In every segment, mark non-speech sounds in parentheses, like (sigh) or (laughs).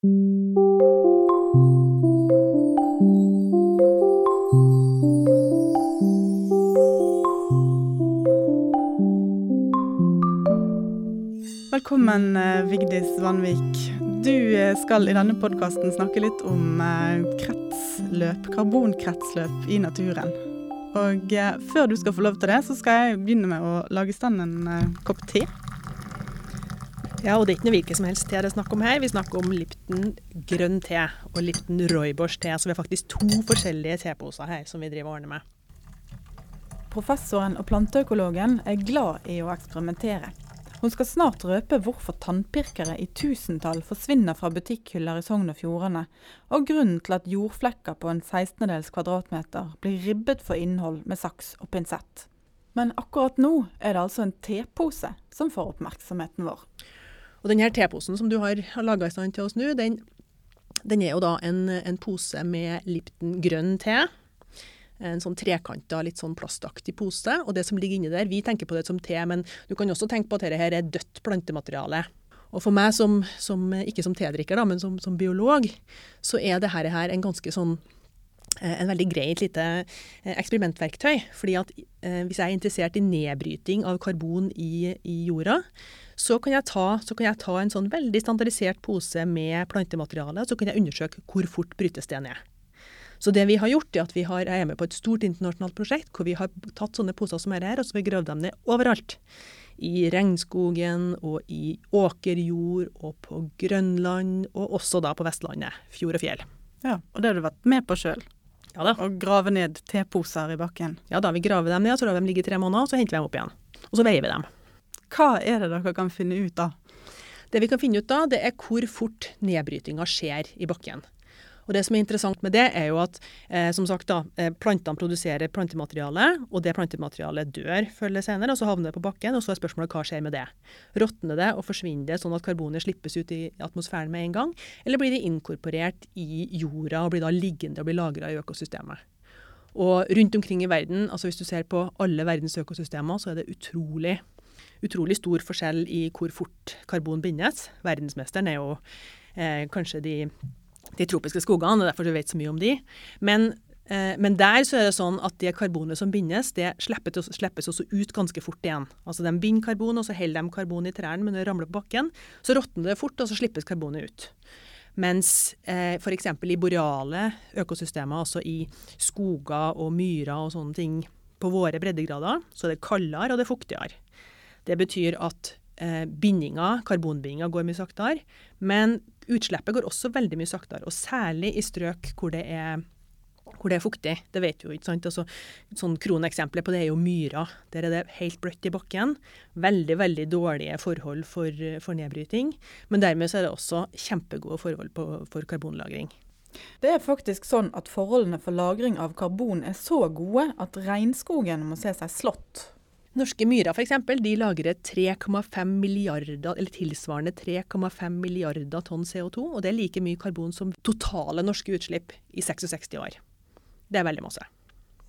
Velkommen, eh, Vigdis Vanvik. Du eh, skal i denne podkasten snakke litt om eh, kretsløp, karbonkretsløp i naturen. Og før du skal få lov til det, så skal jeg begynne med å lage stand en kopp te. Ja, og det er ikke noe hvilken som helst te det er snakk om her. Vi snakker om Lipton grønn te og Lipton Roybors te. Så vi har faktisk to forskjellige teposer her som vi driver og ordner med. Professoren og planteøkologen er glad i å eksperimentere. Hun skal snart røpe hvorfor tannpirkere i tusentall forsvinner fra butikkhyller i Sogn og Fjordane, og grunnen til at jordflekker på en 16-dels kvadratmeter blir ribbet for innhold med saks og pinsett. Men akkurat nå er det altså en tepose som får oppmerksomheten vår. Og denne teposen som du har, har laga i stand til oss nå, den, den, er jo da en, en pose med Lipton grønn te en sånn trekanta, litt sånn plastaktig pose. Og det som ligger inni der, vi tenker på det som te, men du kan også tenke på at dette her er dødt plantemateriale. Og for meg som, som ikke som tedrikker, da, men som, som, biolog, så er dette her en ganske sånn en veldig greit lite eh, eksperimentverktøy. fordi at eh, Hvis jeg er interessert i nedbryting av karbon i, i jorda, så kan, ta, så kan, jeg ta, en sånn veldig standardisert pose med plantemateriale og så kan jeg undersøke hvor fort brytes det ned. Så det vi har gjort, er at vi har, jeg er med på et stort internasjonalt prosjekt hvor vi har tatt sånne poser som er her, og så har vi gravd dem ned overalt. I regnskogen og i åkerjord og på Grønland, og også da på Vestlandet. Fjord og fjell. Ja, Og det har du vært med på sjøl? Ja da. Og grave ned teposer i bakken? Ja da, vi graver dem ned, så lar vi dem ligge i tre måneder, så henter vi dem opp igjen. Og så veier vi dem. Hva er det dere kan finne ut av? Det vi kan finne ut av, det er hvor fort nedbrytinga skjer i bakken. Og Det som er interessant med det, er jo at eh, som sagt da, eh, plantene produserer plantemateriale, og det plantematerialet dør før eller senere, og så havner det på bakken. og Så er spørsmålet hva skjer med det. Råtner det og forsvinner det sånn at karbonet slippes ut i atmosfæren med en gang, eller blir det inkorporert i jorda og blir da liggende og blir lagra i økosystemet? Og rundt omkring i verden, altså hvis du ser på alle verdens økosystemer, så er det utrolig utrolig stor forskjell i hvor fort karbon bindes. Verdensmesteren er jo eh, kanskje de de tropiske skogene, og derfor du vet så mye om de. Men, eh, men, der så er det sånn at det karbonet som bindes, det slippes, slippes også ut ganske fort igjen. Altså De binder karbon, og så holder de karbon i trærne, men når det ramler på bakken, så råtner det fort, og så slippes karbonet ut. Mens eh, f.eks. i boreale økosystemer, altså i skoger og myrer og sånne ting, på våre breddegrader, så er det kaldere og det er fuktigere. Det betyr at eh, bindinga, karbonbindinga går mye saktere. Men utslippet går også veldig mye saktere, og særlig i strøk hvor det er hvor det er fuktig. Det vet vi jo, ikke sant. Altså, sånn Kroneksempelet på det er jo myra. Der er det helt bløtt i bakken. Veldig veldig dårlige forhold for, for nedbryting. Men dermed så er det også kjempegode forhold på, for karbonlagring. Det er faktisk sånn at forholdene for lagring av karbon er så gode at regnskogen må se seg slått Norske myrer f.eks. de lagrer 3,5 milliarder, eller tilsvarende 3,5 milliarder tonn CO2. Og det er like mye karbon som totale norske utslipp i 66 år. Det er veldig masse.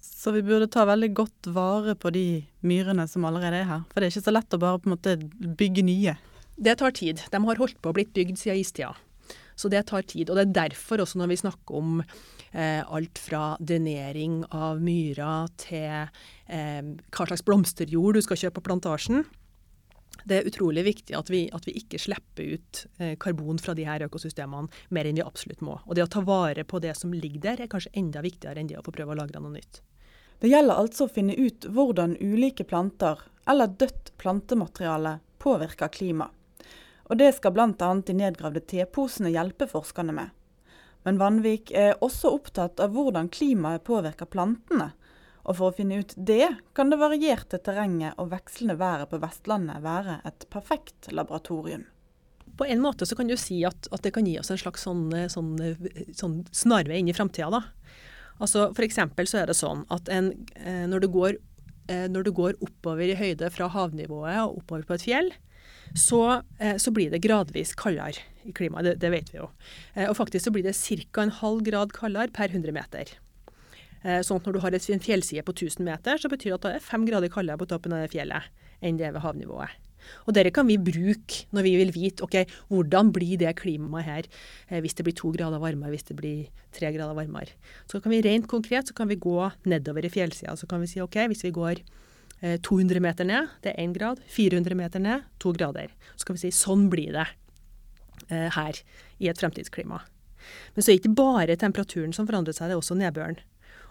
Så vi burde ta veldig godt vare på de myrene som allerede er her. For det er ikke så lett å bare på en måte bygge nye. Det tar tid. De har holdt på å blitt bygd siden istida. Så det tar tid. Og det er derfor også når vi snakker om eh, alt fra drenering av myra til eh, hva slags blomsterjord du skal kjøpe på plantasjen, det er utrolig viktig at vi, at vi ikke slipper ut eh, karbon fra de her økosystemene mer enn vi absolutt må. Og det å ta vare på det som ligger der, er kanskje enda viktigere enn det å få prøve å lagre noe nytt. Det gjelder altså å finne ut hvordan ulike planter eller dødt plantemateriale påvirker klimaet. Og det skal bl.a. de nedgravde teposene hjelpe forskerne med. Men Vanvik er også opptatt av hvordan klimaet påvirker plantene. Og for å finne ut det, kan det varierte terrenget og vekslende været på Vestlandet være et perfekt laboratorium. På en måte så kan du si at, at det kan gi oss en slags sånn, sånn, sånn snarvei inn i framtida. Altså F.eks. så er det sånn at en, eh, når, du går, eh, når du går oppover i høyde fra havnivået og oppover på et fjell, så, eh, så, blir det gradvis kaldere i klimaet. Det, det vet vi jo. Eh, og faktisk så blir det ca. en halv grad kaldere per 100 meter. Eh, sånn at når du har en fjellside på 1000 meter, så betyr det at det er fem grader kaldere på toppen av det fjellet enn det er ved havnivået. Og Dette kan vi bruke når vi vil vite ok, hvordan blir det klimaet her hvis det blir to grader varmere, hvis det blir tre grader varmere. Så kan vi rent konkret så kan vi gå nedover i fjellsida. Så kan vi si ok, hvis vi går 200 meter ned, det er én grad. 400 meter ned, to grader. Så kan vi si sånn blir det eh, her i et fremtidsklima. Men så er det ikke bare temperaturen som forandrer seg, det er også nedbøren.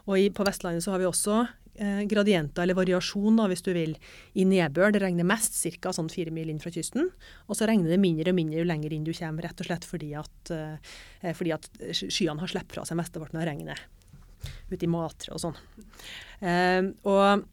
Og i, på Vestlandet så har vi også eh, gradienter, eller variasjon da, hvis du vil, i nedbør. Det regner mest ca. sånn fire mil inn fra kysten. Og så regner det mindre og mindre jo lenger inn du kommer, rett og slett fordi at, eh, fordi at skyene har sluppet fra seg mesteparten av regnet. Ute i Matre og sånn. Eh, og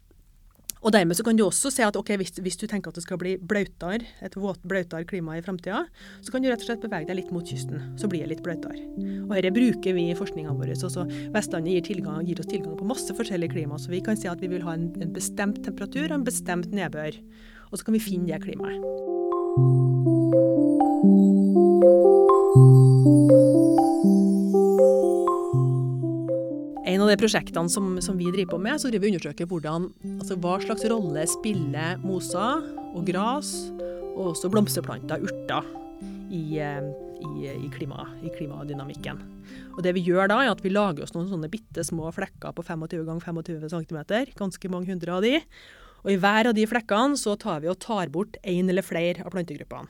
og dermed så kan du også se at okay, hvis, hvis, du tenker at det skal bli blautere, et våt, blautere klima i framtida, så kan du rett og slett bevege deg litt mot kysten. Så blir det litt blautere. Og dette bruker vi i forskninga vår. Også Vestlandet gir, tilgang, gir, oss tilgang på masse forskjellige klima. Så vi kan si at vi vil ha en, en bestemt temperatur og en bestemt nedbør. Og så kan vi finne det klimaet. Av de prosjektene som, som, vi driver på med, så driver vi undersøker hvordan, altså hva slags rolle spiller moser og gras, og også blomsterplanter, urter, i, eh, i, i, klima, i, klimadynamikken. Og det Vi gjør da, er at vi lager oss noen sånne bitte små flekker på 25 ganger 25 cm, ganske mange hundre av de. Og I hver av de flekkene så tar vi og tar bort én eller flere av plantegruppene.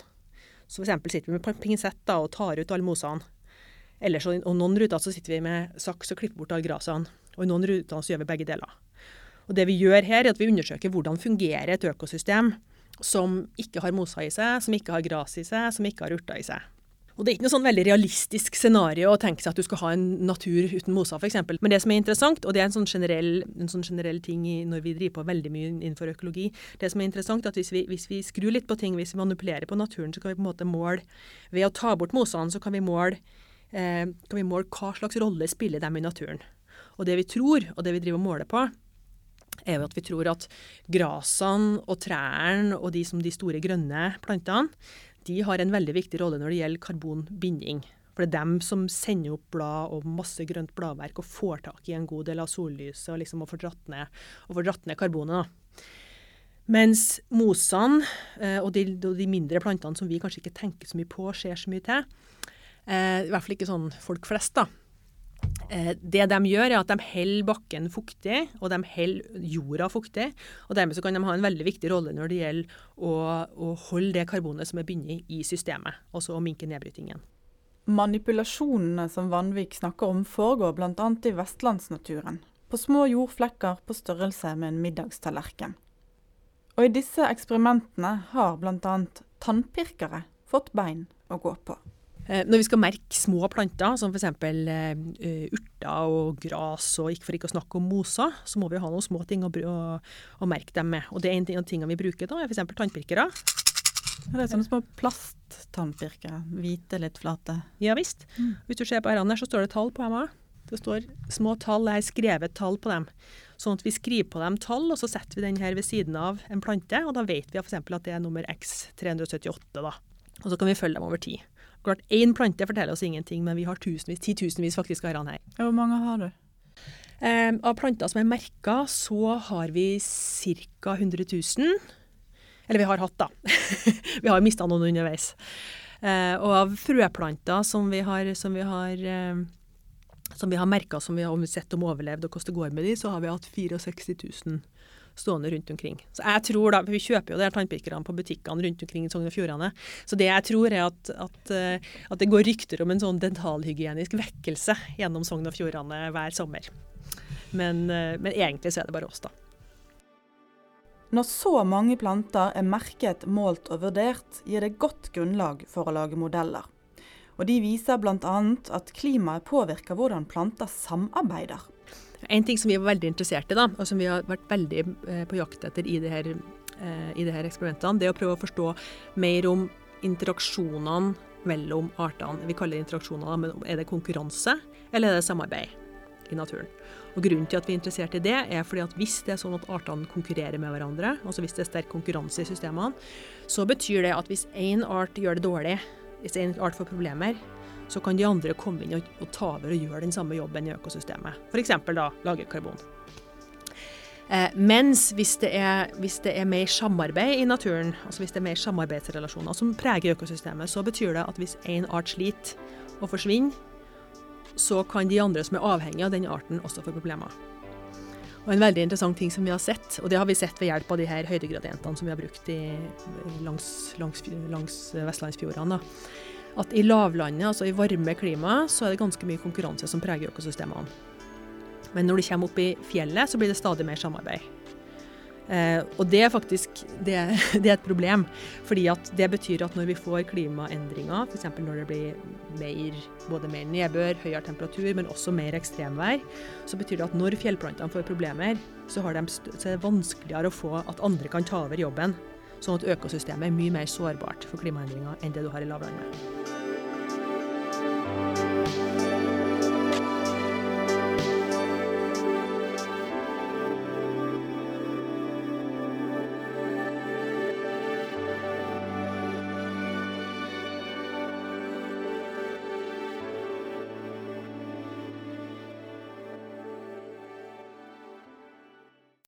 Så for sitter vi med pinsett og tar ut alle mosene. Ellers, og noen ruter så sitter vi med saks og klipper bort alle grasene. Og i noen ruter så gjør vi begge deler. Og det vi gjør her, er at vi undersøker hvordan fungerer et økosystem som ikke har mosa i seg, som ikke har gras i seg, som ikke har urter i seg. Og Det er ikke noe sånn veldig realistisk scenario å tenke seg at du skal ha en natur uten mosa, f.eks. Men det som er interessant, og det er en sånn generell, en sånn generell ting i, når vi driver på veldig mye innenfor økologi, det som er interessant er at hvis vi, hvis vi skrur litt på ting, hvis vi manipulerer på naturen, så kan vi på en måte måle Ved å ta bort mosene, så kan vi måle kan vi måle hva slags rolle spiller de i naturen. Og det vi tror, og det vi driver og måler på, er at vi tror at grasene og trærne og de, de store grønne plantene, de har en veldig viktig rolle når det gjelder karbonbinding. For det er dem som sender opp blad og masse grønt bladverk og får tak i en god del av sollyset og liksom får dratt ned, får dratt ned karbonet. da. Mens mosene eh, og de, de, mindre plantene som vi kanskje ikke tenker så mye på, ser så mye til, Eh, I hvert fall ikke sånn folk flest, da. Eh, det de gjør, er at de holder bakken fuktig, og de holder jorda fuktig. og Dermed kan de ha en veldig viktig rolle når det gjelder å, å holde det karbonet som er bundet i systemet, altså å minke nedbrytingen. Manipulasjonene som Vanvik snakker om, foregår bl.a. i vestlandsnaturen. På små jordflekker på størrelse med en middagstallerken. Og i disse eksperimentene har bl.a. tannpirkere fått bein å gå på. Eh, når vi skal merke små planter, som f.eks. Uh, urter og gras, og ikke for ikke å snakke om moser, så må vi ha noen små ting å, å, å merke dem med. Og det er en av tingene vi bruker da, er f.eks. tannpirkere. Det er sånne små plasttannpirkere. Hvite, litt flate. Ja visst. Hvis du ser på her, så står det tall på dem òg. Det står små tall, jeg har skrevet tall på dem. Sånn at vi skriver på dem tall, og så setter vi den her ved siden av en plante, og da vet vi f.eks. at det er nummer X378, da. Og så kan vi følge dem over tid. Klart, Én plante forteller oss ingenting, men vi har tusenvis, titusenvis faktisk av her. Hvor mange har du? Eh, av planter som er merka, så har vi ca. 100 000. Eller vi har hatt, da. (laughs) vi har mista noen underveis. Eh, og av frøplanter som vi har, som vi har, eh, som vi har merka, som vi har sett om overlevd og hvordan det går med de, så har vi hatt 64 000 stående rundt omkring. Så jeg tror da, Vi kjøper jo de tannpirkerne på butikkene rundt omkring i Sogn og Fjordane. Så det jeg tror er at, at, eh, at, det går rykter om en sånn dentalhygienisk vekkelse gjennom Sogn og Fjordane hver sommer. Men, eh, men egentlig så er det bare oss, da. Når så mange planter er merket, målt og vurdert, gir det godt grunnlag for å lage modeller. Og De viser bl.a. at klimaet påvirker hvordan planter samarbeider. En ting som vi var veldig interessert i, da, og som vi har vært veldig eh, på jakt etter i de her, eh, i de her eksperimentene, det er å prøve å forstå mer om interaksjonene mellom artene. Vi kaller det interaksjoner, men er det konkurranse, eller er det samarbeid i naturen? Og Grunnen til at vi er interessert i det, er fordi at hvis det er sånn at artene konkurrerer med hverandre, altså hvis det er sterk konkurranse i systemene, så betyr det at hvis én art gjør det dårlig, hvis én art får problemer, så kan de andre komme inn og, og ta over og gjøre den samme jobben i økosystemet. F.eks. da lage karbon. Eh, mens hvis det, er, hvis det, er, mer samarbeid i naturen, altså hvis det er mer samarbeidsrelasjoner som preger økosystemet, så betyr det at hvis én art sliter og forsvinner, så kan de andre som er avhengig av den arten, også få problemer. Og En veldig interessant ting som vi har sett, og det har vi sett ved hjelp av de her høydegradientene som vi har brukt i, langs, langs, langs vestlandsfjordene, at i lavlandet, altså i varme klima, så er det ganske mye konkurranse som preger økosystemene. Men når du kommer opp i fjellet, så blir det stadig mer samarbeid. Eh, og det er faktisk det, (laughs) det, er et problem. fordi at det betyr at når vi får klimaendringer, f.eks. når det blir mer, både mer nedbør, høyere temperatur, men også mer ekstremvær, så betyr det at når fjellplantene får problemer, så, de, så er det vanskeligere å få at andre kan ta over jobben. Sånn at økosystemet er mye mer sårbart for klimaendringer enn det du har i lavlandet.